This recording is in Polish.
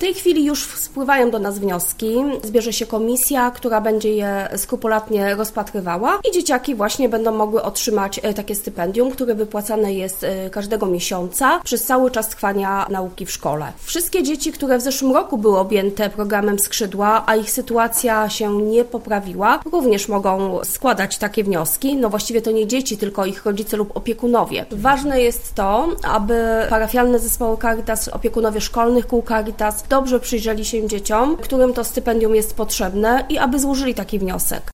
tej chwili już spływają do nas wnioski, zbierze się komisja, która będzie je skrupulatnie rozpatrywała i dzieciaki właśnie będą mogły otrzymać e, takie stypendium, które wypłacane jest e, każdego miesiąca przez cały czas trwania nauki w szkole. Wszystkie dzieci, które w zeszłym roku były objęte programem Skrzydła, a ich sytuacja się nie poprawiła, również mogą składać takie wnioski. No właściwie to nie dzieci, tylko ich rodzice lub opiekunowie. Ważne jest to, aby parafialne zespoły Caritas, opiekunowie szkolnych kół Caritas dobrze przyjrzeli się dzieciom, którym to stypendium jest potrzebne i aby złożyli taki wniosek.